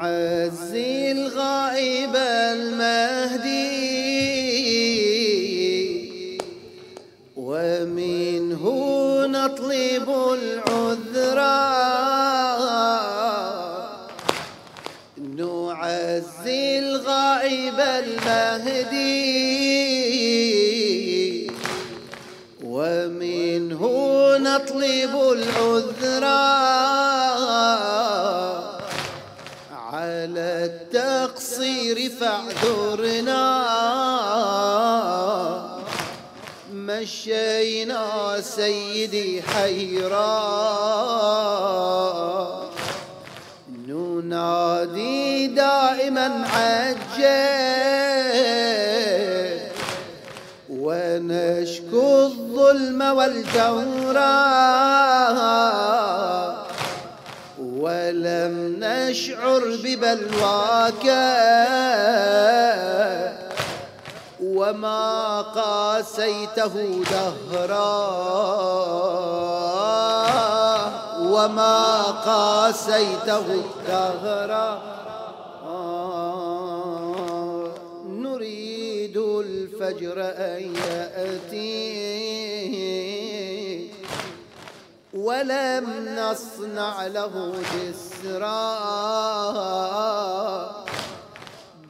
نعزي الغائب المهدي. ومنه نطلب العذرا. نعزي الغائب المهدي. ومنه نطلب العذرا. على التقصير فاعذرنا. مشينا سيدي حيرا. ننادي دائما عجل. ونشكو الظلم والجورا. نشعر ببلواك. وما قاسيته دهرا وما قاسيته دهرا نريد الفجر أن يأتي. ولم نصنع له جسرا.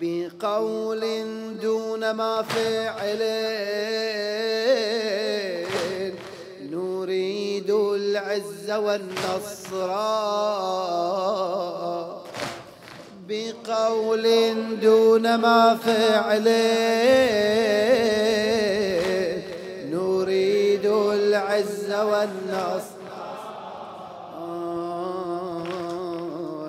بقول دون ما فعل نريد العز والنصر. بقول دون ما فعل نريد العز والنصر.